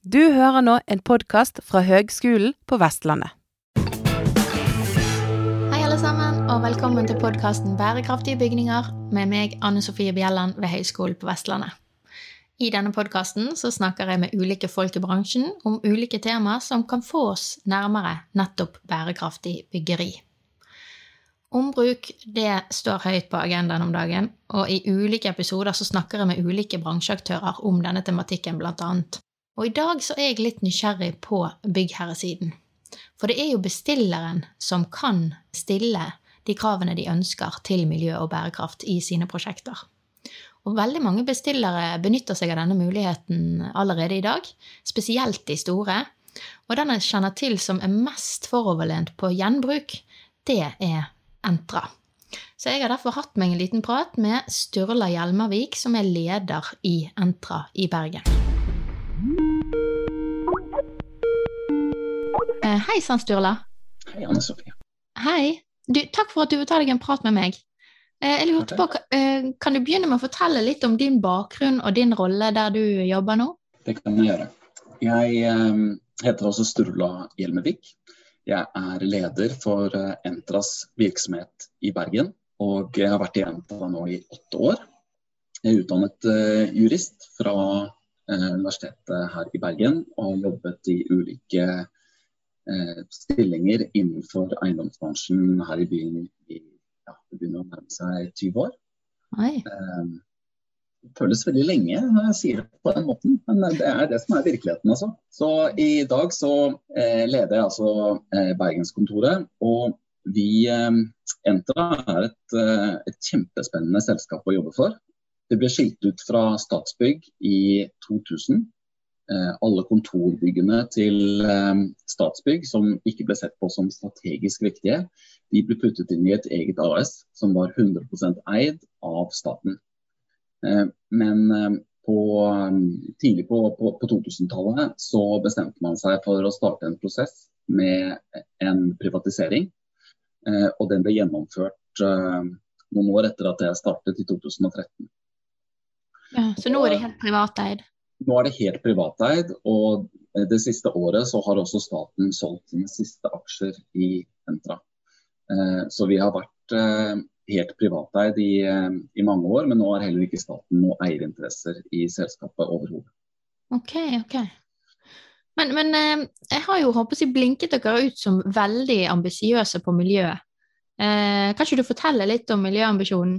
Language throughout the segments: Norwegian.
Du hører nå en podkast fra Høgskolen på Vestlandet. Hei alle sammen, og velkommen til podkasten Bærekraftige bygninger med meg, Anne Sofie Bjelland ved Høgskolen på Vestlandet. I denne podkasten snakker jeg med ulike folk i bransjen om ulike temaer som kan få oss nærmere nettopp bærekraftig byggeri. Ombruk det står høyt på agendaen om dagen, og i ulike episoder så snakker jeg med ulike bransjeaktører om denne tematikken, blant annet. Og i dag så er jeg litt nysgjerrig på byggherresiden. For det er jo bestilleren som kan stille de kravene de ønsker til miljø og bærekraft i sine prosjekter. Og veldig mange bestillere benytter seg av denne muligheten allerede i dag, spesielt de store. Og den jeg kjenner til som er mest foroverlent på gjenbruk, det er Entra. Så jeg har derfor hatt meg en liten prat med Sturla Hjelmervik, som er leder i Entra i Bergen. Hei sann, Sturla. Hei, Anne Sofie. Hei. Du, takk for at du vil ta deg en prat med meg. Eh, jeg lurte på, eh, Kan du begynne med å fortelle litt om din bakgrunn og din rolle der du jobber nå? Det kan jeg gjøre. Jeg eh, heter også Sturla Hjelmevik. Jeg er leder for Entras virksomhet i Bergen. Og jeg har vært i Entra nå i åtte år. Jeg er utdannet jurist fra Universitetet her i Bergen og har jobbet i ulike stillinger innenfor eiendomsbransjen her i byen i ja, det begynner å nærme seg 20 år. Det føles veldig lenge når jeg sier det på den måten, men det er det som er virkeligheten. altså. Så I dag så leder jeg altså Bergenskontoret. og vi, Entra er et, et, kjempespennende selskap å jobbe for. Det ble skilt ut fra Statsbygg i 2000. Alle kontorbyggene til Statsbygg som ikke ble sett på som strategisk viktige, de ble puttet inn i et eget AS som var 100% eid av staten. Men på, tidlig på, på, på 2000-tallet så bestemte man seg for å starte en prosess med en privatisering. Og den ble gjennomført noen år etter at jeg startet i 2013. Ja, så nå er det helt privateid? Nå er det helt privateid. Og det siste året så har også staten solgt sine siste aksjer i Entra. Så vi har vært helt privateid i, i mange år, men nå har heller ikke staten noen eierinteresser i selskapet overhodet. Ok, ok. Men, men jeg har jo håpet å blinket dere ut som veldig ambisiøse på miljøet. Eh, kan ikke du fortelle litt om miljøambisjonen?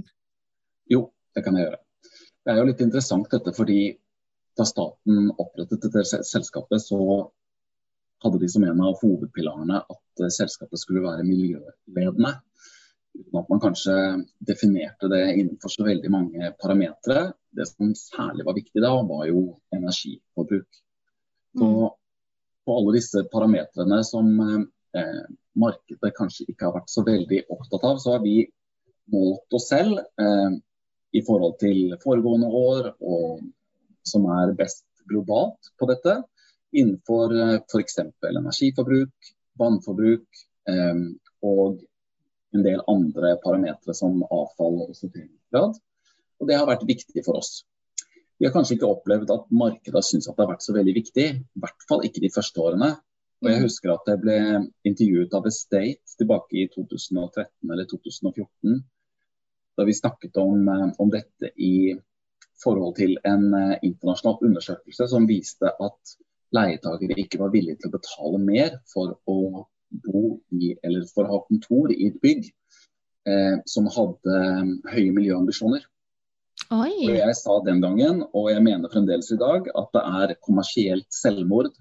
Jo, det kan jeg gjøre. Det er jo litt interessant dette fordi da staten opprettet dette selskapet, så hadde de som en av hovedpilarene at selskapet skulle være miljøledende. Uten at man kanskje definerte det innenfor så veldig mange parametere. Det som særlig var viktig da, var jo energiforbruk. Så på alle disse parametrene som eh, markedet kanskje ikke har vært så veldig opptatt av, så har vi målt oss selv eh, i forhold til foregående år, og som er best globalt på dette. Innenfor eh, f.eks. energiforbruk, vannforbruk eh, og en del andre parametere som avfall og sorteringsgrad. Og det har vært viktig for oss. Vi har kanskje ikke opplevd at markedet har syntes at det har vært så veldig viktig. I hvert fall ikke de første årene. Og jeg husker at jeg ble intervjuet av Estate tilbake i 2013 eller 2014. Da vi snakket om, om dette i forhold til en internasjonal undersøkelse som viste at leietakere ikke var villige til å betale mer for å bo i, eller for å ha kontor i et bygg eh, som hadde høye miljøambisjoner. Oi. Og jeg sa den gangen, og jeg mener fremdeles i dag, at det er kommersielt selvmord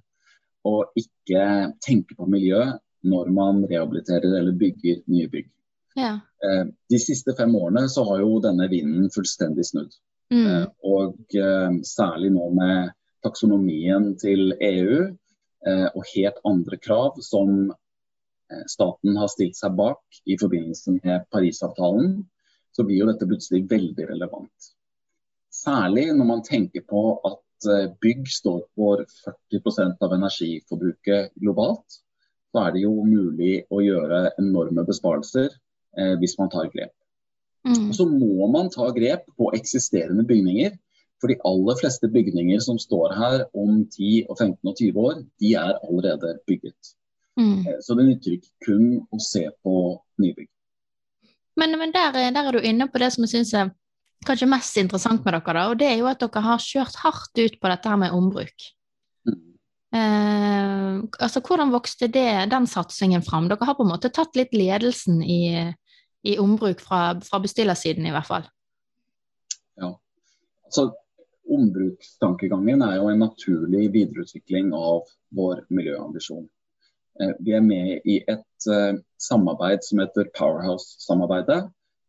å ikke tenke på miljø når man rehabiliterer eller bygger nye bygg. Ja. Eh, de siste fem årene så har jo denne vinden fullstendig snudd. Mm. Eh, og eh, særlig nå med taksonomien til EU eh, og helt andre krav som staten har stilt seg bak i forbindelse med Parisavtalen, så blir jo dette plutselig veldig relevant. Særlig når man tenker på at bygg står for 40 av energiforbruket globalt. Så er det jo mulig å gjøre enorme besparelser eh, hvis man tar grep. Mm. Og så må man ta grep på eksisterende bygninger For de aller fleste bygninger som står her om 10, og 15 og 20 år, de er allerede bygget. Mm. Eh, Så det nytter ikke kun å se på nybygg. Men, men der, er- der er du inne på det som jeg syns er kanskje mest interessant med dere, da, og det er jo at dere har kjørt hardt ut på dette her med ombruk. Mm. Eh, altså, hvordan vokste det, den satsingen fram? Dere har på en måte tatt litt ledelsen i, i ombruk fra, fra bestillersiden, i hvert fall. Så Ombrukstankegangen er jo en naturlig videreutvikling av vår miljøambisjon. Eh, Vi er med i et eh, samarbeid som heter Powerhouse-samarbeidet.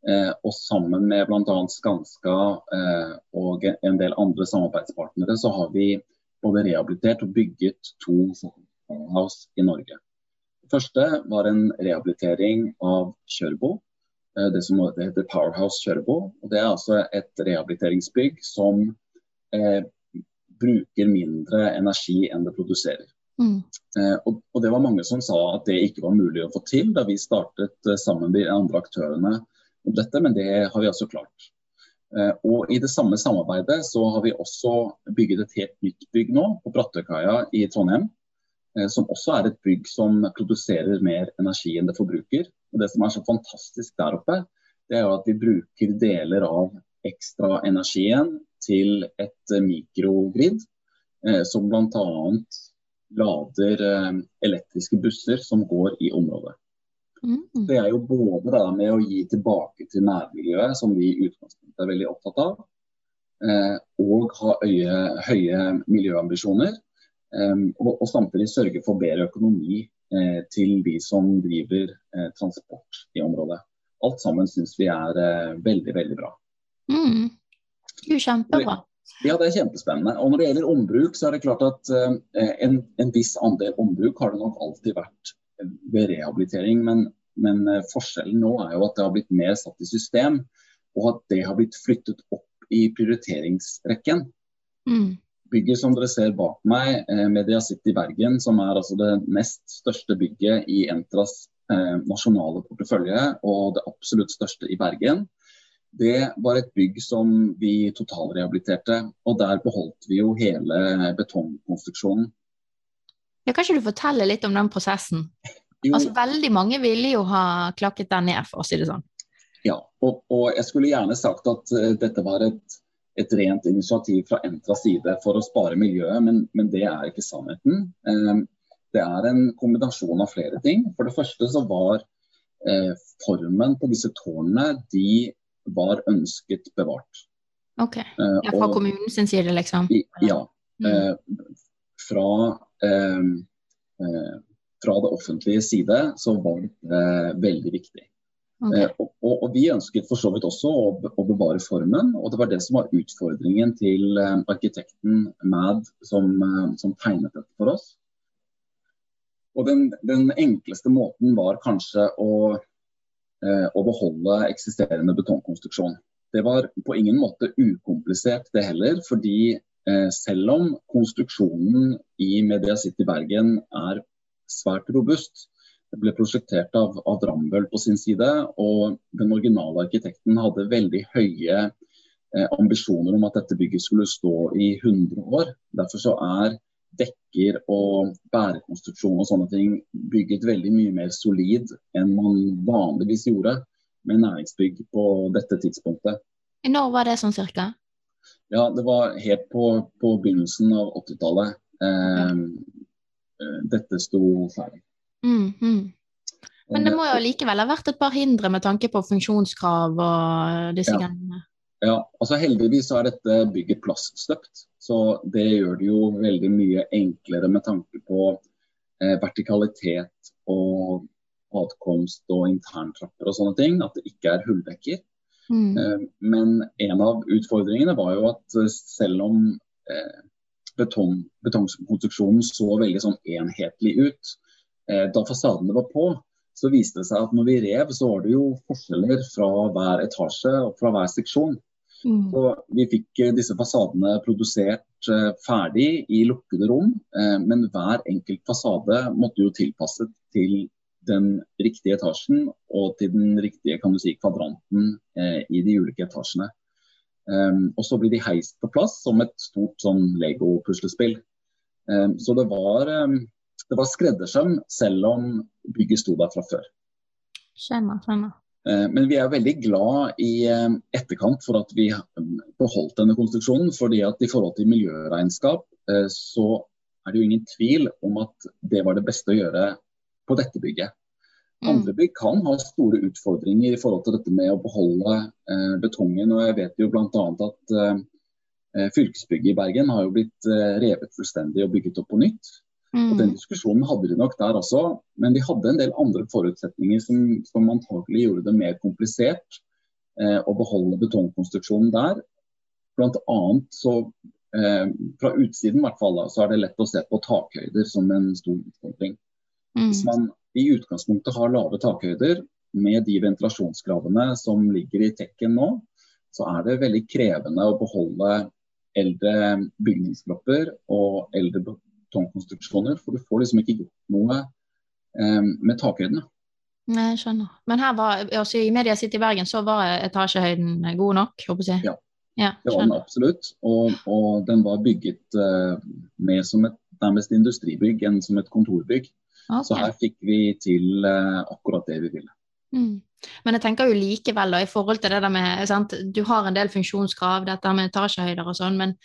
eh, Og sammen med bl.a. Skanska eh, og en del andre samarbeidspartnere, så har vi både rehabilitert og bygget to Powerhouse i Norge. Det første var en rehabilitering av Kjørbo. Eh, Det som det heter Powerhouse Kjørbo. Og det er altså et rehabiliteringsbygg som eh, bruker mindre energi enn det produserer. Mm. Eh, og, og det var mange som sa at det ikke var mulig å få til da vi startet eh, sammen med de andre aktørene om dette, men det har vi altså klart. Eh, og i det samme samarbeidet så har vi også bygget et helt nytt bygg nå på Brattøykaia i Trondheim. Som også er et bygg som produserer mer energi enn det forbruker. Og Det som er så fantastisk der oppe, det er jo at vi bruker deler av ekstraenergien til et eh, mikrogrid, eh, som bl.a. lader eh, elektriske busser som går i området. Mm. Det er jo både det med å gi tilbake til nærmiljøet, som vi i utgangspunktet er veldig opptatt av, eh, og ha øye, høye miljøambisjoner. Og, og samtidig sørge for bedre økonomi til de som driver eh, transport i området. Alt sammen syns vi er eh, veldig, veldig bra. Mm. Jo, kjempebra. Ja, det er kjempespennende. Og Når det gjelder ombruk, så er det klart at eh, en, en viss andel ombruk har det nok alltid vært eh, ved rehabilitering. Men, men eh, forskjellen nå er jo at det har blitt mer satt i system, og at det har blitt flyttet opp i prioriteringsrekken. Mm. Bygget som dere ser bak meg, eh, Media City Bergen, som er altså det nest største bygget i Entras eh, nasjonale portefølje, og det absolutt største i Bergen, det var et bygg som vi totalrehabiliterte. Og der beholdt vi jo hele betongkonstruksjonen. Ja, kan ikke du fortelle litt om den prosessen? Jo, Altså, veldig mange ville jo ha klakket den ned, for å si det sånn. ja, og, og jeg skulle gjerne sagt at eh, dette var et, et rent initiativ fra Entras side for å spare miljøet, men, men det er ikke sannheten. Eh, det er en kombinasjon av flere ting. For det første så var eh, formen på disse tårnene de var ønsket bevart. Ok. Eh, Ja, fra og- kommunen sin side, liksom. Ja. Mm. Eh, fra, eh, eh, fra det offentlige side så var det veldig viktig. Ok. Eh, og, og, Vi ønsket for så vidt også å, å bevare formen, og det var det som var utfordringen til eh, arkitekten Mad som, eh, som tegnet dette for oss. Og den, den enkleste måten var kanskje å, å beholde eksisterende betongkonstruksjon. Det var på ingen måte ukomplisert det heller, fordi selv om konstruksjonen i Media City Bergen er svært robust, ble prosjektert av, av Rambøll på sin side, og den originale arkitekten hadde veldig høye eh, ambisjoner om at dette bygget skulle stå i 100 år. Derfor så er dekker og bærekonstruksjon og sånne ting bygget veldig mye mer solid enn man vanligvis gjorde med næringsbygg på dette tidspunktet. Når var det sånn cirka? Ja, det var helt på, på begynnelsen av 80-tallet eh, eh, dette sto ferdig. Mm, mm. Men det må jo likevel ha vært et par hindre med tanke på funksjonskrav og disse Ja. greiene. Ja, altså Heldigvis så er dette bygget plaststøpt, så det gjør det jo veldig mye enklere med tanke på eh, vertikalitet og adkomst og interntrapper og sånne ting. At det ikke er hulldekker. Mm. Eh, Men en av utfordringene var jo at eh, selv om eh, betong, betongkonstruksjonen så veldig sånn enhetlig ut eh, da fasadene var på, så viste det seg at når vi rev, så var det jo forskjeller fra hver etasje og fra hver seksjon. Mm. Så vi fikk eh, disse fasadene produsert eh, ferdig i lukkede rom, eh, men hver enkelt fasade måtte jo tilpasses til den riktige etasjen og til den riktige kan du si, kvadranten eh, i de ulike etasjene. Um, og så blir de heist på plass som et stort sånn Lego-puslespill. Um, så det var, um, det var skreddersøm selv om bygget sto der fra før. Skjønner, skjønner. Uh, men vi er veldig glad i uh, etterkant for at vi beholdt denne konstruksjonen. fordi at i forhold til miljøregnskap uh, så er det jo ingen tvil om at det var det beste å gjøre på dette bygget. Andre bygg kan ha store utfordringer i forhold til dette med å beholde eh, betongen. og Jeg vet jo bl.a. at eh, fylkesbygget i Bergen har jo blitt eh, revet fullstendig og bygget opp på nytt. Mm. Og Den diskusjonen hadde de nok der også, men de hadde en del andre forutsetninger som, som antagelig gjorde det mer komplisert eh, å beholde betongkonstruksjonen der. Blant annet så eh, Fra utsiden i hvert fall, da, så er det lett å se på takhøyder som en stor utfordring. Mm. Hvis man i utgangspunktet har lave takhøyder, med de ventilasjonskravene som ligger i tekken nå, så er det veldig krevende å beholde eldre bygningskropper og eldre betongkonstruksjoner. For du får liksom ikke gjort noe eh, med takhøydene. Nei, jeg skjønner. Men her var, altså i Media City Bergen så var etasjehøyden god nok? håper jeg. Ja, ja det var den absolutt. Og, og den var bygget eh, mer som et nærmest industribygg enn som et kontorbygg. Okay. Så her fikk vi til eh, akkurat det vi ville. Mm. Men jeg tenker jo likevel, da, i forhold til det der med sant? Du har en del funksjonskrav, dette med etasjehøyder og sånn, men,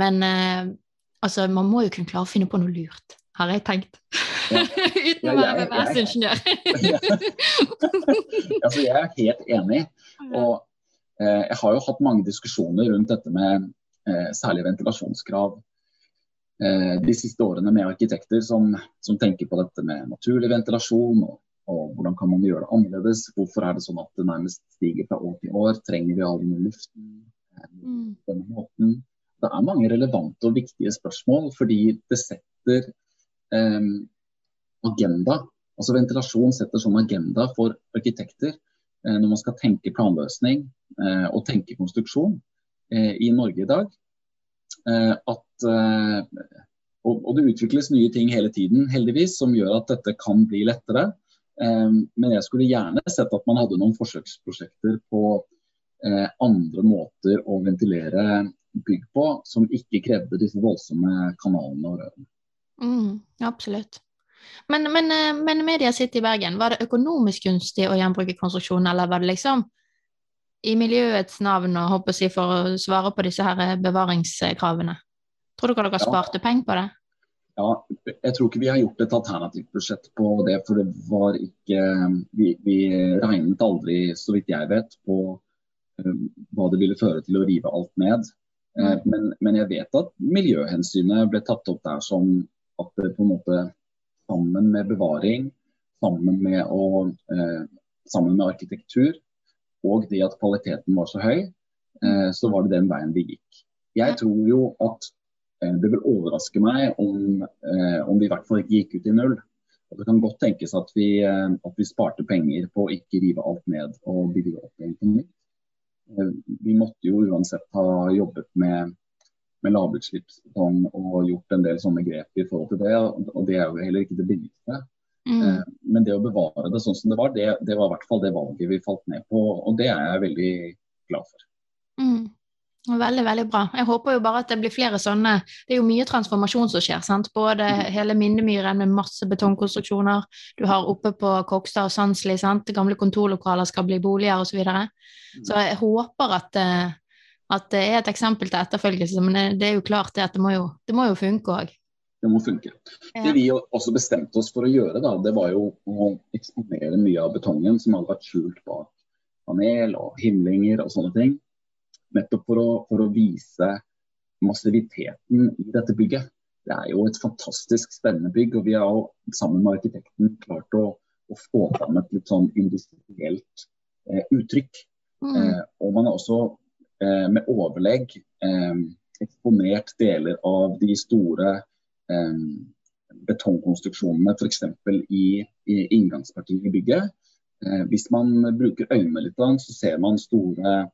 men uh, altså, man må jo kunne klare å finne på noe lurt, har jeg tenkt. Ja. Uten å være VVS-ingeniør. altså, jeg er helt enig. Og eh, jeg har jo hatt mange diskusjoner rundt dette med særlig ventilasjonskrav Eh, de siste årene med arkitekter som, som, tenker på dette med naturlig ventilasjon. Og, og, hvordan kan man gjøre det annerledes? Hvorfor er det sånn at det nærmest stiger fra år til år? Trenger vi all den luften på denne måten? Det er mange relevante og viktige spørsmål, fordi det setter eh, agenda. Altså Ventilasjon setter sånn agenda for arkitekter eh, når man skal tenke planløsning eh, og tenke konstruksjon eh, i Norge i dag. Eh, at eh, og, og, det utvikles nye ting hele tiden, heldigvis, som gjør at dette kan bli lettere. Eh, men jeg skulle gjerne sett at man hadde noen forsøksprosjekter på andre måter å ventilere bygg på, som ikke krevde disse voldsomme kanalene og rørene. Mm, absolutt. Men, men, men Media City i Bergen, var det økonomisk gunstig å gjenbruke konstruksjonen, eller var det liksom i miljøets navn og håper jeg, for å svare på disse her bevaringskravene? Tror dere dere sparte ja. penger på det? Ja, jeg tror ikke vi har gjort et alternativt budsjett på det. For det var ikke Vi, vi regnet aldri, så vidt jeg vet, på um, hva det ville føre til å rive alt ned. Uh, men, men, jeg vet at miljøhensynet ble tatt opp der som at det på en måte sammen med bevaring, sammen med, å, eh, sammen med arkitektur, og det at kvaliteten var så høy, eh, så var det den veien vi gikk. Jeg tror jo at eh, det vil overraske meg om, eh, om vi i hvert fall ikke gikk ut i null. Og det kan godt tenkes at vi, at vi sparte penger på å ikke rive alt ned og bygge opp igjen på nytt. Vi måtte jo uansett ha jobbet med, med lavutslippsbetong og gjort en del sånne grep i forhold til det. Og det er jo heller ikke det billigste. Mm. Eh, men det å bevare det sånn som det var, det, det, var i hvert fall det valget vi falt ned på. Og det er jeg veldig glad for. Mm. Veldig, veldig bra. Jeg håper jo bare at det blir flere sånne. Det er jo mye transformasjon som skjer. sant? Både mm. hele Mindemyren med masse betongkonstruksjoner, du har oppe på Kokstad og Sandsli, sant? gamle kontorlokaler skal bli boliger osv. Så, videre. Mm. så jeg håper at, eh, at, det er et eksempel til etterfølgelse. Men det er jo klart det at det må jo, det må jo funke òg. Det må funke. Ja. Det vi også bestemte oss for å gjøre, da, det var jo å eksponere mye av betongen som hadde vært skjult bak panel og himlinger og sånne ting. Nettopp for å, for å vise massiviteten i dette bygget. Det er jo et fantastisk spennende bygg, og vi har jo sammen med arkitekten klart å, å få fram et litt sånn industrielt eh, uttrykk. Mm. Eh, og man har også eh, med overlegg eh, eksponert deler av de store Eh, betongkonstruksjonene f.eks. I, i inngangspartiet i bygget. Eh, hvis man bruker øynene litt, så ser man store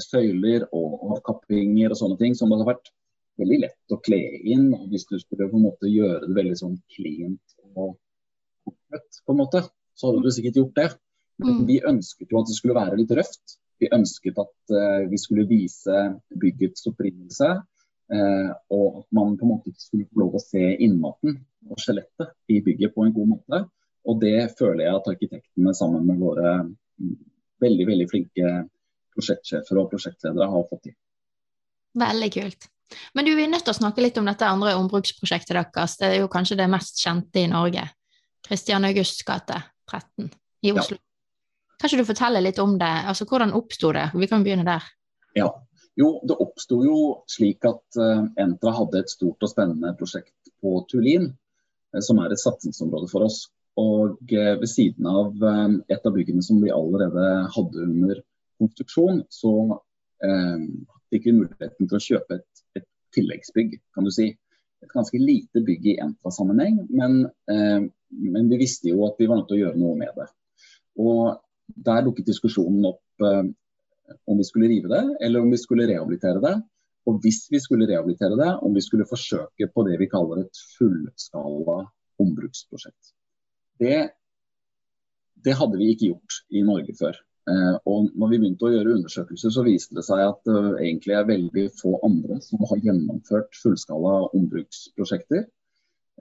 søyler og avkappinger og sånne ting som det har vært veldig lett å kle inn. Hvis du skulle på en måte gjøre det veldig sånn cleant og oppløtt på en måte, så hadde du sikkert gjort det. Men mm. vi ønsket jo at det skulle være litt røft. Vi ønsket at uh, vi skulle vise byggets opprinnelse. Uh, og at man på en måte skulle få lov å se innmaten og skjelettet i bygget på en god måte. Og det føler jeg at arkitektene sammen med våre mm, veldig veldig flinke prosjektsjefer og prosjektledere har fått til. Veldig kult. Men du, vi er nødt til å snakke litt om dette andre ombruksprosjektet deres. Det er jo kanskje det mest kjente i Norge. Kristian Augusts gate 13 i Oslo. Ja. Kan ikke du fortelle litt om det? Altså, Hvordan oppsto det? Vi kan begynne der. Ja, jo, Det oppsto jo slik at uh, Entra hadde et stort og spennende prosjekt på Tulin, uh, som er et satsingsområde for oss. Og uh, Ved siden av et av byggene som vi allerede hadde under konstruksjon, så fikk vi muligheten til å kjøpe et, et, tilleggsbygg, kan du si. Et ganske lite bygg i Entra-sammenheng, men, men vi visste jo at vi var nødt til å gjøre noe med det. Og der dukket diskusjonen opp eh, om vi skulle rive det, eller om vi skulle rehabilitere det. Og hvis vi skulle rehabilitere det, om vi skulle forsøke på det vi kaller et fullskala ombruksprosjekt. Det, det hadde vi ikke gjort i Norge før. Eh, og når vi begynte å gjøre undersøkelser, så viste det seg at det egentlig er veldig få andre som har gjennomført fullskala ombruksprosjekter.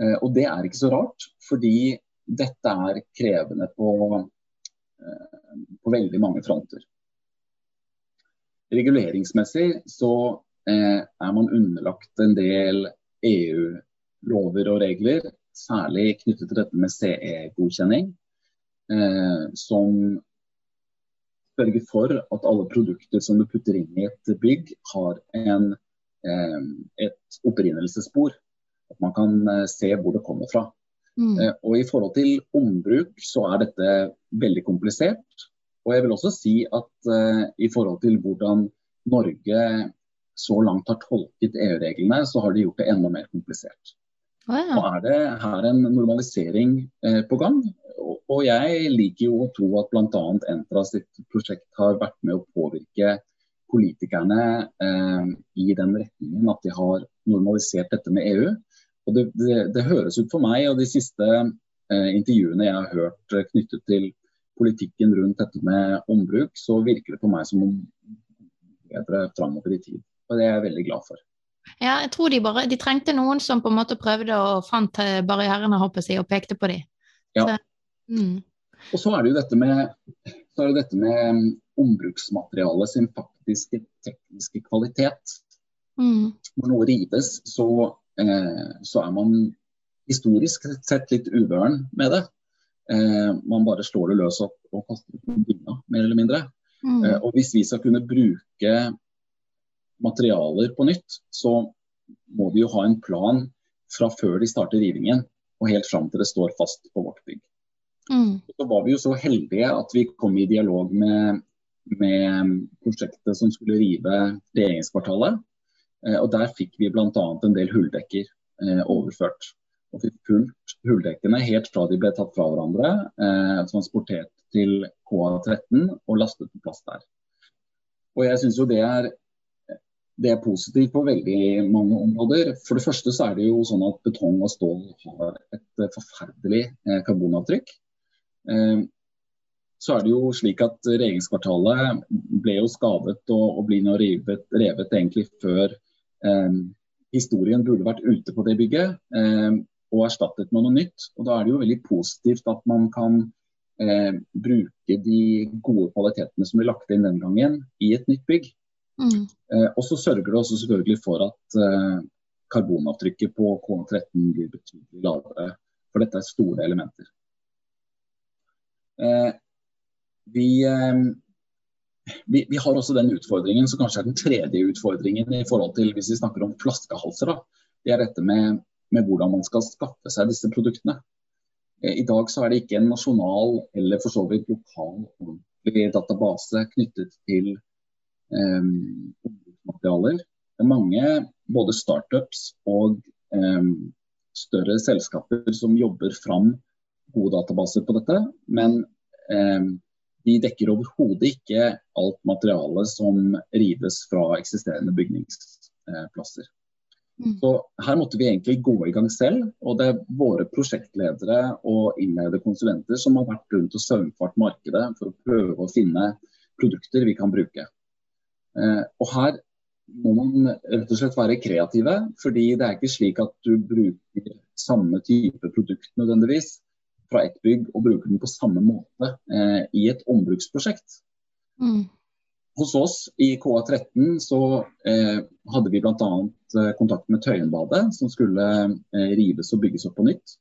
Eh, og det er ikke så rart, fordi dette er krevende på på veldig mange fronter. Reguleringsmessig så eh, er man underlagt en del EU-lover og regler, særlig knyttet til dette med CE-godkjenning, eh, som sørger for at alle produkter som du putter inn i et bygg, har en, eh, et opprinnelsesspor. At man kan eh, se hvor det kommer fra. Mm. Eh, og I forhold til ombruk så er dette veldig komplisert. Og jeg vil også si at uh, i forhold til hvordan Norge så langt har tolket EU-reglene, så har de gjort det enda mer komplisert. Oh, ja. Nå er det her en normalisering eh, på gang. Og, og, jeg liker jo å tro at bl.a. Entra sitt prosjekt har vært med å påvirke politikerne eh, i den retningen at de har normalisert dette med EU. Og det, det, det høres ut for meg, og de siste intervjuene jeg har hørt knyttet til politikken rundt dette med ombruk, så virker det på meg som om bedre framover i tid. Og det er jeg veldig glad for. Ja, jeg tror de bare De trengte noen som på en måte prøvde og fant barrierene, håper jeg, og pekte på dem. Ja. Så, mm. Og så er det jo dette med, så er det dette med um, ombruksmaterialet sin faktiske tekniske kvalitet. Mm. Når noe rives, så, eh, så er man historisk sett litt uvøren med det. Eh, man bare slår det løs opp og kaster det på bunna, mer eller mindre. Mm. Eh, og hvis vi skal kunne bruke materialer på nytt, så må vi jo ha en plan fra før de starter rivingen og helt fram til det står fast på vårt bygg. Mm. Så var vi jo så heldige at vi kom i dialog med, med prosjektet som skulle rive regjeringskvartalet. Eh, og der fikk vi bl.a. en del hulldekker eh, overført og fikk fulgt hulldekkene helt fra de ble tatt fra hverandre, eh, transportert til KA13 og lastet på plass der. Og jeg synes jo det er, det er positivt på veldig mange områder. For det første så er det jo sånn at betong og stål har et forferdelig eh, karbonavtrykk. Eh, så er det jo slik at regjeringskvartalet ble jo skadet og, og blir nå revet, revet egentlig før eh, historien burde vært ute på det bygget. Eh, og erstattet med noe nytt. Og Da er det jo veldig positivt at man kan eh, bruke de gode kvalitetene som ble lagt inn den gangen, i et nytt bygg. Mm. Eh, og så sørger det også selvfølgelig for at eh, karbonavtrykket på K13 blir betydelig lavere. For dette er store elementer. Eh, vi, vi, vi, har også den utfordringen som kanskje er den tredje utfordringen i forhold til hvis vi snakker om flaskehalser. Da. Det er dette med med hvordan man skal skaffe seg disse produktene. I dag så er det ikke en nasjonal eller for så vidt lokal database knyttet til um, materialer. Det er mange både startups og um, større selskaper som jobber fram gode databaser på dette. Men um, de dekker overhodet ikke alt materialet som rives fra eksisterende bygningsplasser. Mm. Så her måtte vi egentlig gå i gang selv. Og det er våre prosjektledere og innleide konsulenter som har vært rundt og saumfart markedet for å prøve å finne produkter vi kan bruke. Og her må man rett og slett være kreative, fordi det er ikke slik at du bruker samme type produkt nødvendigvis fra ett bygg og bruker den på samme måte eh, i et ombruksprosjekt. Mm. Hos oss i KA13 så eh, hadde vi bl.a. Eh, kontakt med Tøyenbadet, som skulle eh, rives og bygges opp på nytt.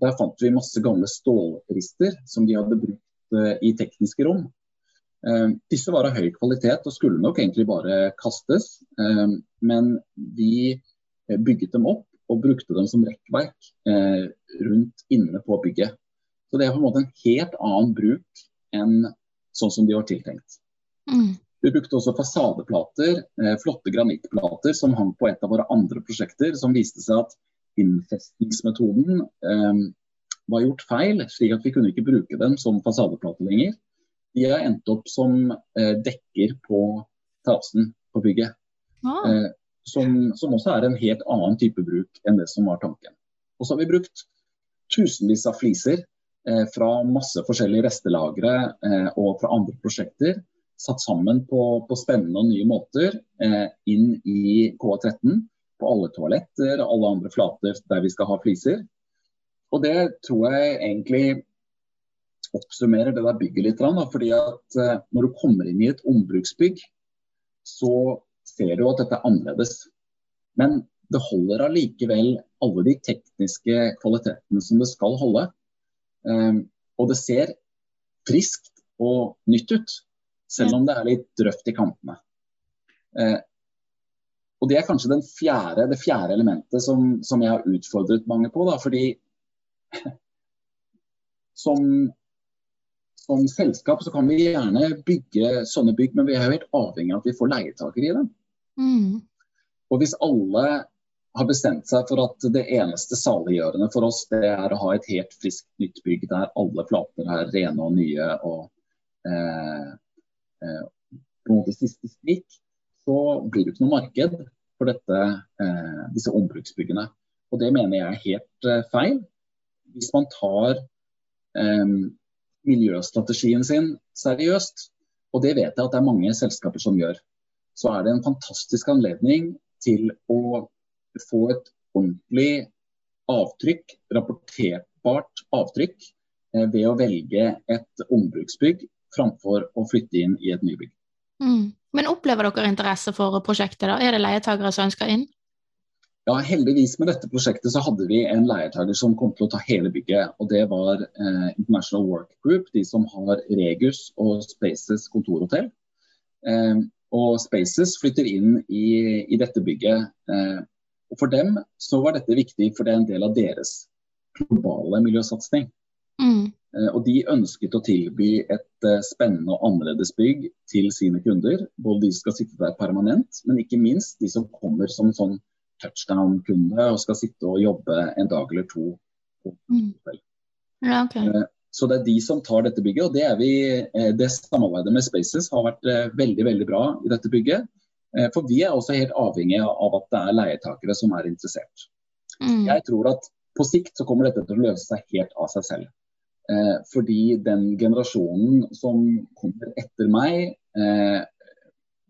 Der fant vi masse gamle stålrister som de hadde brukt eh, i tekniske rom. Eh, disse var av høy kvalitet og skulle nok egentlig bare kastes, men vi bygget dem opp og brukte dem som rekkverk rundt inne på bygget. Så det er på en måte en helt annen bruk enn sånn som de var tiltenkt. Mm. Vi brukte også fasadeplater, eh, flotte granittplater som hang på et av våre andre prosjekter, som viste seg at innfestningsmetoden eh, var gjort feil, slik at vi kunne ikke bruke dem som fasadeplater lenger. De har endt opp som eh, dekker på terrassen på bygget. Ah. Eh, som, som, også er en helt annen type bruk enn det som var tanken. Og så har vi brukt tusenvis av fliser Eh, fra masse forskjellige restelagre eh, og fra andre prosjekter. Satt sammen på, på spennende og nye måter eh, inn i KA13. På alle toaletter og alle andre flater der vi skal ha fliser. Og det tror jeg egentlig oppsummerer det der bygget litt. Da, fordi at når du kommer inn i et ombruksbygg, så ser du at dette er annerledes. Men det holder allikevel alle de tekniske kvalitetene som det skal holde. Ehm, og det ser friskt og nytt ut, selv om det er litt drøft i kantene. Ehm, og Det er kanskje fjerde, det fjerde elementet som, som, jeg har utfordret mange på. Da, fordi som, som, selskap så kan vi gjerne bygge sånne bygg, men vi er jo helt avhengig av at vi får leietakere i dem. Mm. Og hvis alle har bestemt seg for at det eneste saliggjørende for oss, det er å ha et helt friskt nytt bygg der alle flater er rene og nye og eh, eh, på en måte siste stikk, så blir det ikke noe marked for dette, eh, disse ombruksbyggene. Og det mener jeg er helt eh, feil. Hvis man tar eh, miljøstrategien sin seriøst, og det vet jeg at det er mange selskaper som gjør, så er det en fantastisk anledning til å få et ordentlig avtrykk, rapporterbart avtrykk, eh, ved å velge et ombruksbygg framfor å flytte inn i et nybygg. Mm. Men opplever dere interesse for prosjektet? da? Er det leietakere som ønsker inn? Ja, Heldigvis med dette prosjektet så hadde vi en leietaker som kom til å ta hele bygget. og Det var eh, International Work Group, de som har Regus og Spaces kontorhotell. Eh, og Spaces flytter inn i, i dette bygget eh, og For dem så var dette viktig, for det er en del av deres globale miljøsatsing. Mm. Eh, og De ønsket å tilby et eh, spennende og annerledes bygg til sine kunder. Både de som skal sitte der permanent, men ikke minst de som kommer som sånn touchdown-kunde og skal sitte og jobbe en dag eller to. Mm. Ja, okay. Eh, så det er de som tar dette bygget. og Det, vi, det samarbeidet med Spaces har vært veldig veldig bra i dette bygget. Eh, for vi er også helt avhengig av at det er leietakere som er interessert. Mm. Jeg tror at på sikt så kommer dette til å løse seg helt av seg selv. Eh, fordi den generasjonen som kommer etter meg, eh,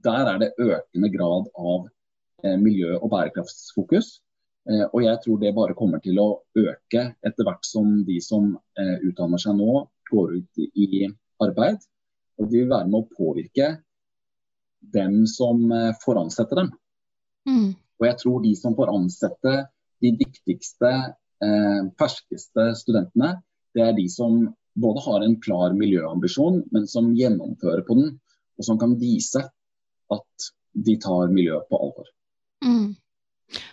der er det økende grad av eh, miljø- og bærekraftsfokus. Eh, og jeg tror det bare kommer til å øke etter hvert som de som eh, utdanner seg nå, går ut i, arbeid. Og de vil være med å påvirke dem som foransetter får ansette dem. Mm. Og jeg tror de som får ansette de dyktigste, eh, ferskeste studentene, det er de som både har en klar miljøambisjon, men som gjennomfører på den, og som kan vise at de tar miljøet på alvor. Mm.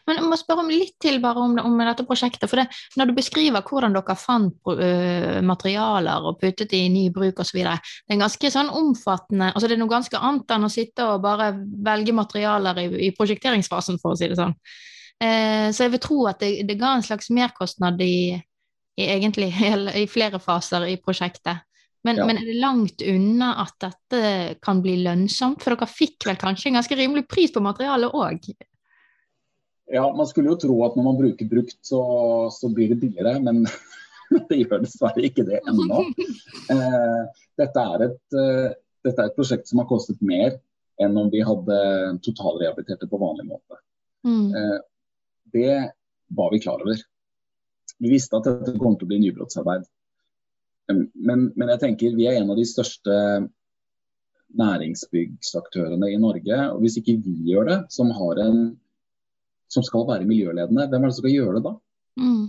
Men jeg må spørre om litt til bare om, om dette prosjektet. for det, Når du beskriver hvordan dere fant uh, materialer og puttet i ny bruk osv., det er ganske sånn omfattende altså Det er noe ganske annet enn å sitte og bare velge materialer i, i prosjekteringsfasen, for å si det sånn. Uh, så jeg vil tro at det, det ga en slags merkostnad i, i egentlig i flere faser i prosjektet. Men, ja. men, er det langt unna at dette kan bli lønnsomt? For dere fikk vel kanskje en ganske rimelig pris på materialet òg? Ja, Man skulle jo tro at når man bruker brukt, så, så blir det billigere, men det gjør dessverre ikke det ennå. Eh, dette, er et, eh, dette er et prosjekt som har kostet mer enn om vi hadde totalrehabilitert det på vanlig måte. Mm. Eh, det var vi klar over. Vi visste at dette kom til å bli nybrottsarbeid. Men, men jeg tenker vi er en av de største næringsbyggsaktørene i Norge. og Hvis ikke vi gjør det, som, har en, som skal være miljøledende, hvem er det som skal gjøre det da? Mm.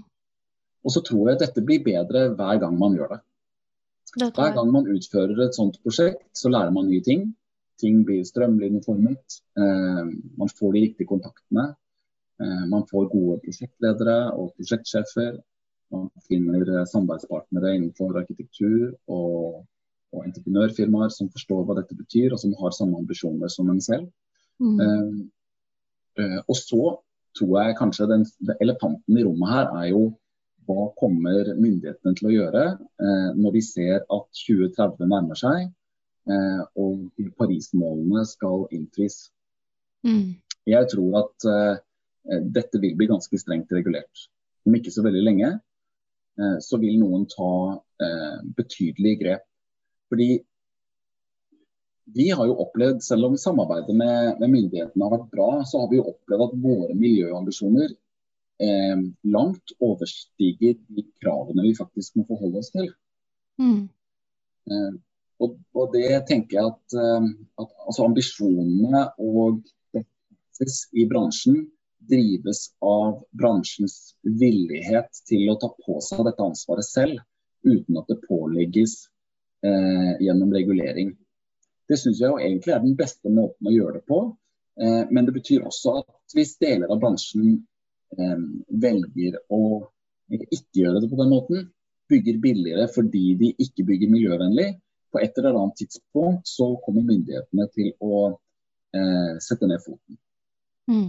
Og så tror jeg at dette blir bedre hver gang man gjør det. Det Hver gang man utfører et sånt prosjekt, så lærer man nye ting. Ting blir strømlinjeformet. Eh, man får de riktige kontaktene. Eh, man får gode prosjektledere og prosjektsjefer. Man finner eh, samarbeidspartnere innenfor arkitektur og, og entreprenørfirmaer som forstår hva dette betyr, og som har samme ambisjoner som en selv. Mm. Eh, eh, og så tror jeg kanskje den, den elefanten i rommet her er jo hva kommer myndighetene til å gjøre eh, når de ser at 2030 nærmer seg eh, og Paris-målene skal innfris. Mm. Jeg tror at eh, dette vil bli ganske strengt regulert. Om ikke så veldig lenge eh, så vil noen ta eh, betydelige grep. Fordi vi har jo opplevd, selv om samarbeidet med, med myndighetene har vært bra, så har vi jo opplevd at våre miljøambisjoner eh, langt overstiger de kravene vi faktisk må forholde oss til. Mm. Eh, og, og det tenker jeg at, eh, at altså ambisjonene og praksis i bransjen drives av bransjens villighet til å ta på seg dette ansvaret selv, uten at det pålegges eh, gjennom regulering. Det syns jeg jo egentlig er den beste måten å gjøre det på. Eh, men det betyr også at hvis deler av bransjen eh, velger å ikke gjøre det på den måten, bygger billigere fordi de ikke bygger miljøvennlig, på et eller annet tidspunkt så kommer myndighetene til å eh, sette ned foten. Mm.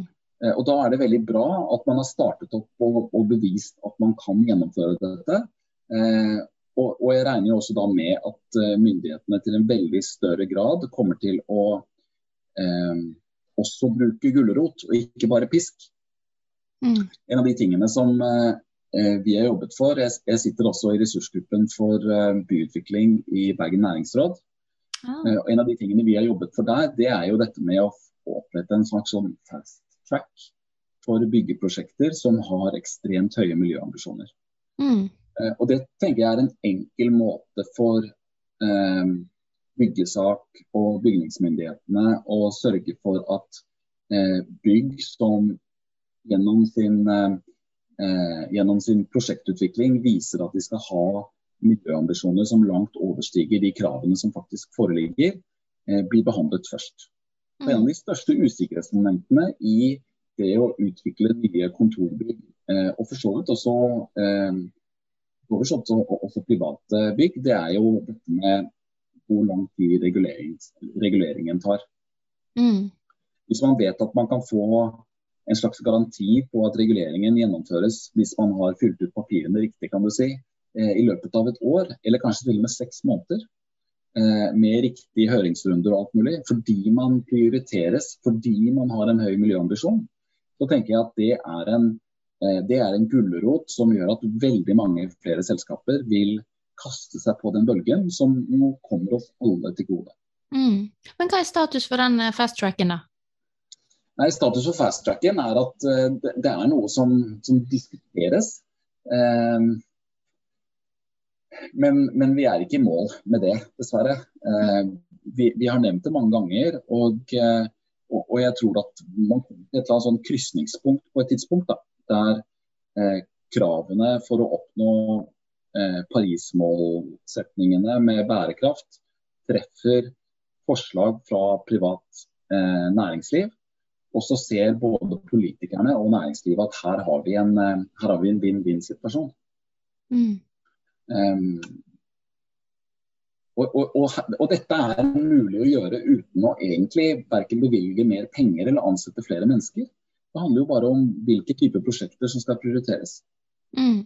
Og Da er det veldig bra at man har startet opp og, og bevist at man kan gjennomføre dette. Eh, og, og jeg regner jo også da med at eh, myndighetene til en veldig større grad kommer til å eh, også bruke gulrot, og ikke bare pisk. Mm. En av de tingene som eh, eh, vi har jobbet for, jeg, jeg sitter også i ressursgruppen for eh, byutvikling i Bergen næringsråd. Ah. Eh, og En av de tingene vi har jobbet for der, det er jo dette med å opprette en slags sånn fast track for byggeprosjekter som har ekstremt høye miljøambisjoner. Mm. Eh, Og Det tenker jeg er en enkel måte for eh, byggesak og bygningsmyndighetene å sørge for at eh, bygg som gjennom sin, eh, eh, gjennom sin prosjektutvikling viser at de skal ha miljøambisjoner som langt overstiger de kravene som faktisk foreligger, eh, blir behandlet først. Og en av de største usikkerhetsmomentene i det å utvikle nye kontorbygg, eh, og for så vidt også, eh, for så vidt også, private bygg, det er jo dette med hvor lang tid reguleringen tar. Mm. Hvis man vet at man kan få en slags garanti på at reguleringen gjennomføres hvis man har fylt ut papirene riktig, kan du si, eh, i løpet av et år, eller kanskje til og med seks måneder, eh, med riktige høringsrunder og alt mulig, fordi man prioriteres, fordi man har en høy miljøambisjon, så tenker jeg at det er en, det er en gulrot som gjør at veldig mange flere selskaper vil kaste seg på den bølgen, som nå kommer oss alle til gode. Mm. Men hva er status for den eh, fast tracken, da? Nei, Status for fast-tracken er at eh, det, er noe som, som diskuteres. Eh, men, men vi er ikke i mål med det, dessverre. Eh, vi, vi har nevnt det mange ganger. Og, eh, og, og jeg tror at man kommer til et eller annet sånn krysningspunkt på et tidspunkt da, der eh, kravene for å oppnå eh, Paris-målsetningene med bærekraft treffer forslag fra privat eh, næringsliv. Og så ser både politikerne og næringslivet at her har vi en, eh, her har vi en vinn-vinn-situasjon. Mm. Um, og, og, og, og dette er mulig å gjøre uten å egentlig verken bevilge mer penger eller ansette flere mennesker. Det handler jo bare om hvilke typer prosjekter som skal prioriteres. Mm.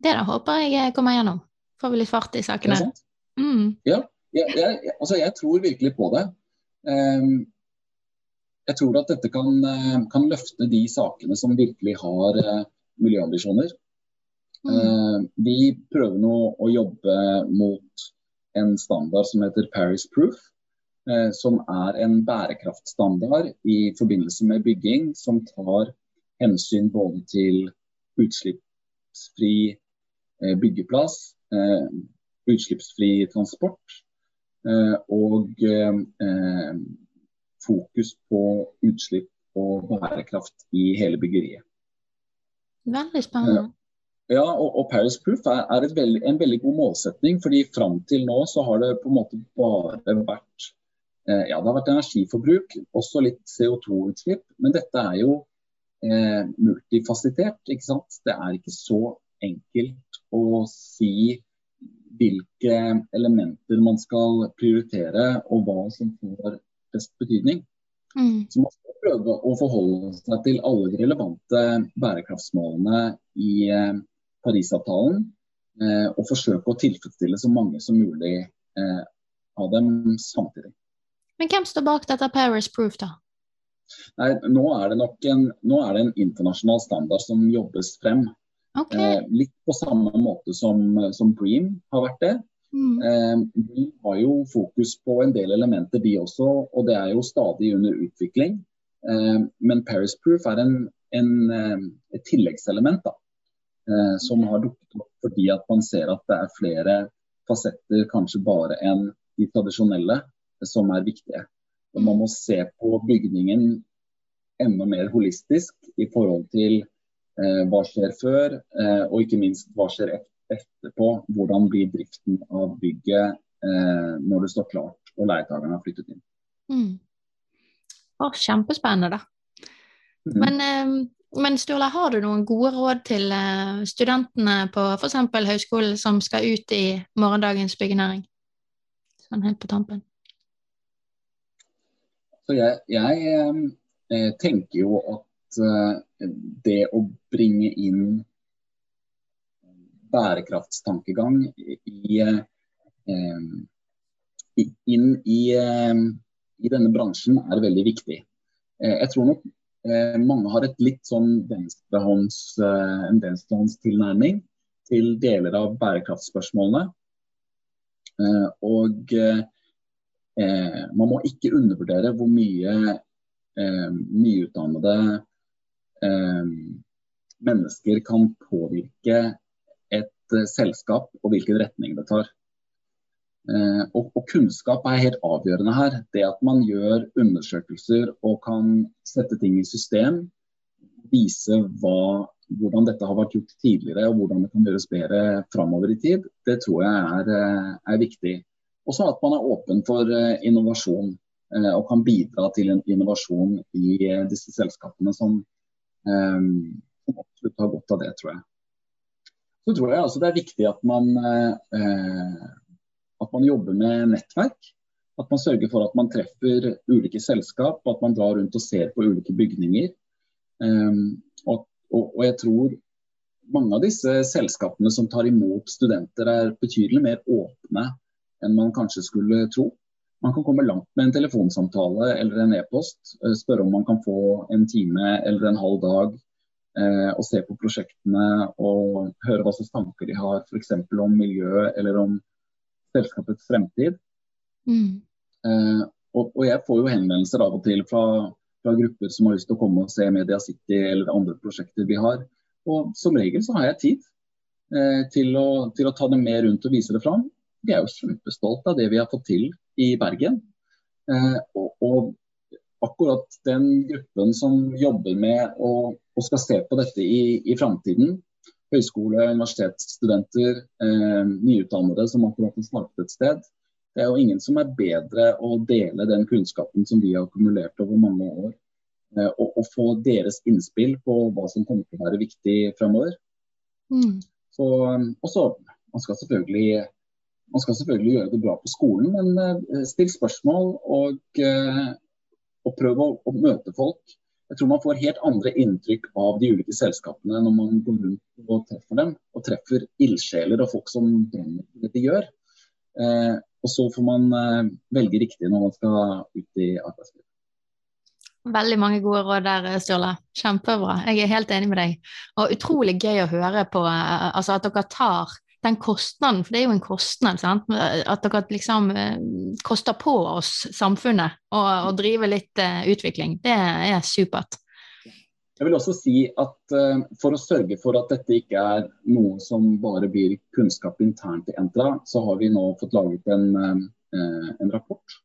Det da håper jeg eh, kommer gjennom. Får vi litt fart i sakene. Mm. Jeg, jeg, jeg- altså jeg tror virkelig på det. Um, jeg tror at dette kan, eh, kan løfte de sakene som virkelig har eh, miljøambisjoner. Mm. Eh, vi prøver nå å jobbe mot en standard som heter Paris Proof. Eh, som er en bærekraftstandard i forbindelse med bygging som tar hensyn både til utslippsfri eh, byggeplass, eh, utslippsfri transport og fokus på utslipp og bærekraft i hele byggeriet. Veldig spennende. Ja, og, og Paris Proof er, er veld, en veldig god målsetning. fordi Fram til nå så har det på en måte bare vært ja, det har vært energiforbruk, også litt CO2-utslipp. Men dette er jo eh, multifasitert. ikke sant? Det er ikke så enkelt å si hvilke elementer man skal prioritere, og hva som får best betydning. Mm. Så man skal prøve å forholde seg til alle de relevante bærekraftsmålene i eh, Parisavtalen. Eh, og forsøke å tilfredsstille så mange som mulig eh, av dem samtidig. Men hvem står bak dette Paris Proof, da? Nei, nå er det nok en, er det en internasjonal standard som jobbes frem. Okay. Eh, litt på samme måte som, som Bream har vært det. Mm. Eh, de har jo fokus på en del elementer, de også, og det er jo stadig under utvikling. Eh, men Paris Proof er en, en, eh, et tilleggselement da, eh, som har dukket opp fordi at man ser at det er flere fasetter, kanskje bare enn de tradisjonelle, som er viktige. Og man må se på bygningen enda mer holistisk i forhold til eh, hva skjer før, eh, og ikke minst hva skjer etterpå. Hvordan blir driften av bygget eh, når det står klart og leietakerne har flyttet inn. Mm. Oh, kjempespennende. Mm. Men eh, men Sturla, har du noen gode råd til uh, studentene på f.eks. høyskolen som skal ut i morgendagens byggenæring? Sånn helt på tampen. Så jeg, jeg eh, tenker jo at eh, det å bringe inn bærekraftstankegang i, eh, inn i, eh, i, denne bransjen er veldig viktig. Eh, jeg tror nok Eh, mange har et litt sånn venstrehånds, eh, en venstrehåndstilnærming til deler av bærekraftspørsmålene. Eh, man må ikke undervurdere hvor mye nyutdannede mennesker kan påvirke et selskap og hvilken retning det tar. Eh, og, og, kunnskap er helt avgjørende her. Det at man gjør undersøkelser og kan sette ting i system, vise hva, hvordan dette har vært gjort tidligere og hvordan det kan gjøres bedre framover i tid, det tror jeg er, eh, er viktig. Og så at man er åpen for eh, innovasjon og kan bidra til en innovasjon i disse selskapene som, som absolutt har godt av det, tror jeg. Så tror jeg altså det er viktig at man eh, at man jobber med nettverk. At man sørger for at man treffer ulike selskap, at man drar rundt og ser på ulike bygninger. Og, og, og, jeg tror mange av disse selskapene som tar imot studenter, er betydelig mer åpne enn man kanskje skulle tro. Man kan komme langt med en telefonsamtale eller en e-post. Eh, spørre om man kan få en time eller en halv dag eh, og se på prosjektene og høre hva slags tanker de har f.eks. om miljø eller om selskapets fremtid. Mm. Eh, og, og, jeg får jo henvendelser av og til fra, fra, grupper som har lyst til å komme og se Media City eller andre prosjekter vi har. Og som regel så har jeg tid eh, til, å, til, å, ta dem med rundt og vise det fram. Vi er jo kjempestolte av det vi har fått til i Bergen. Eh, og, og, akkurat den gruppen som jobber med og, og skal se på dette i, i framtiden, høyskole- universitetsstudenter, eh, nyutdannede som akkurat har startet et sted. Det er jo ingen som er bedre å dele den kunnskapen som vi har akkumulert over mange år. Eh, og, og, få deres innspill på hva som kommer til å være viktig fremover. Mm. Så, og så, man skal, selvfølgelig, man skal selvfølgelig gjøre det bra på skolen, men eh, still spørsmål og, eh, og prøv å, å møte folk jeg tror man får helt andre inntrykk av de ulike selskapene når man går rundt og treffer dem. Og treffer ildsjeler og folk som brenner for det de gjør. Eh, og så får man eh, velge riktig når man skal ut i arbeidslivet. Veldig mange gode råd der, Sturla. Kjempebra. Jeg er helt enig med deg. Og utrolig gøy å høre på eh, altså at dere tar den kostnaden, for det er jo en kostnad, sant? at dere liksom eh, koster på oss samfunnet å, drive litt uh, utvikling, det er supert. Jeg vil også si at uh, For å sørge for at dette ikke er noe som bare blir kunnskap internt i Entra, så har vi nå fått laget en, en rapport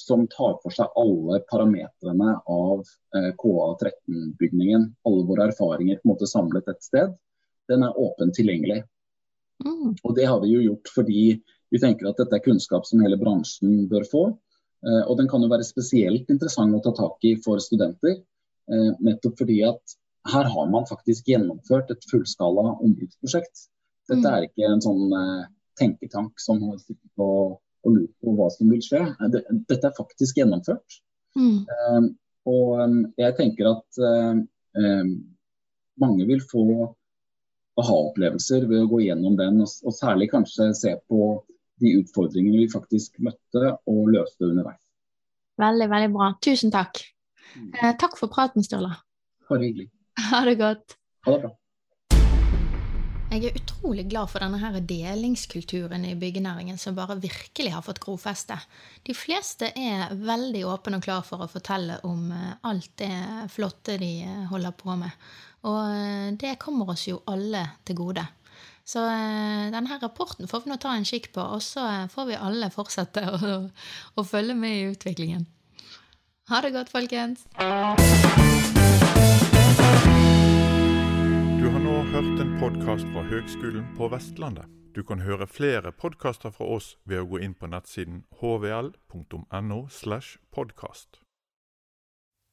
som tar for seg alle parametrene av KA13-bygningen. Alle våre erfaringer på en måte samlet et sted. Den er åpent tilgjengelig. Mm. Og Det har vi jo gjort fordi vi tenker at dette er kunnskap som hele bransjen bør få. Og den kan jo være spesielt interessant å ta tak i for studenter Eh, nettopp fordi at her har man faktisk gjennomført et fullskala ombudsprosjekt. Dette mm. er ikke en sånn uh, tenketank som har sittet og, og lurt på hva som vil skje. Dette er faktisk gjennomført. Mm. Og jeg tenker at mange vil få aha-opplevelser ved å gå gjennom den, og, og, særlig kanskje se på de utfordringene vi faktisk møtte og løste underveis. Veldig, veldig bra. Tusen takk. Mm. Eh, takk for praten, Sturla. Bare hyggelig. Ha det godt. Ha det bra. Jeg er utrolig glad for denne her delingskulturen i byggenæringen som bare virkelig har fått grofeste. De fleste er veldig åpne og klar for å fortelle om eh, alt det flotte de eh, holder på med. Og eh, det kommer oss jo alle til gode. Så denne rapporten får vi nå ta en kikk på, og så får vi alle fortsette å, å følge med i utviklingen. Ha det godt, folkens. Du har nå hørt en podkast fra Høgskolen på Vestlandet. Du kan høre flere podkaster fra oss ved å gå inn på nettsiden hvl.no. slash podkast.